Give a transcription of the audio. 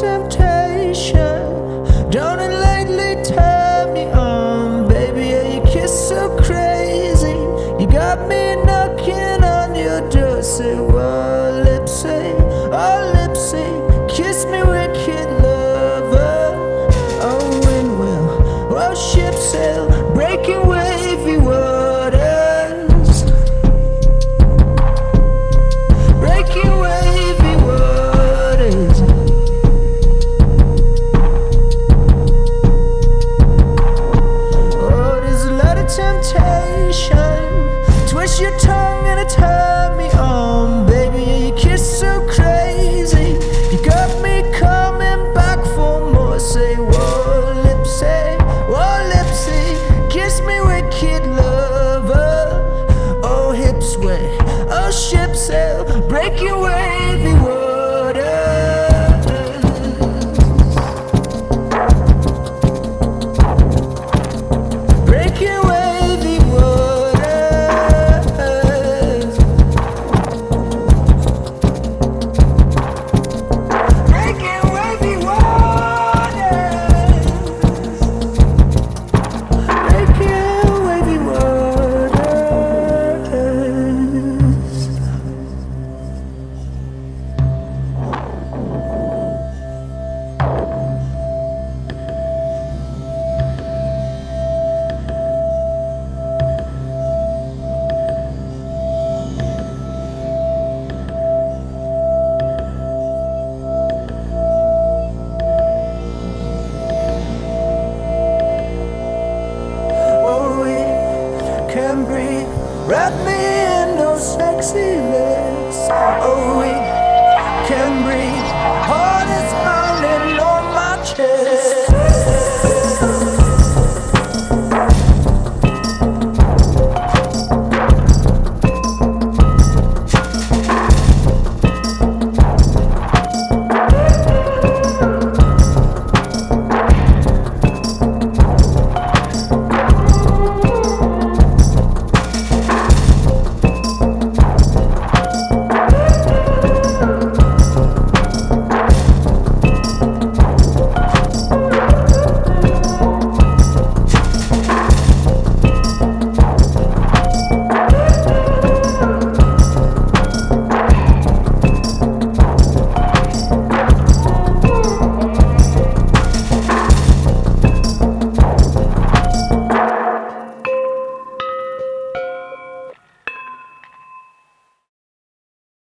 temptation. Don't it lately turn me on, baby? Yeah, you kiss so crazy. You got me knocking on your door, say what? Wrap me in those sexy lips. Oh, we can breathe. Oh,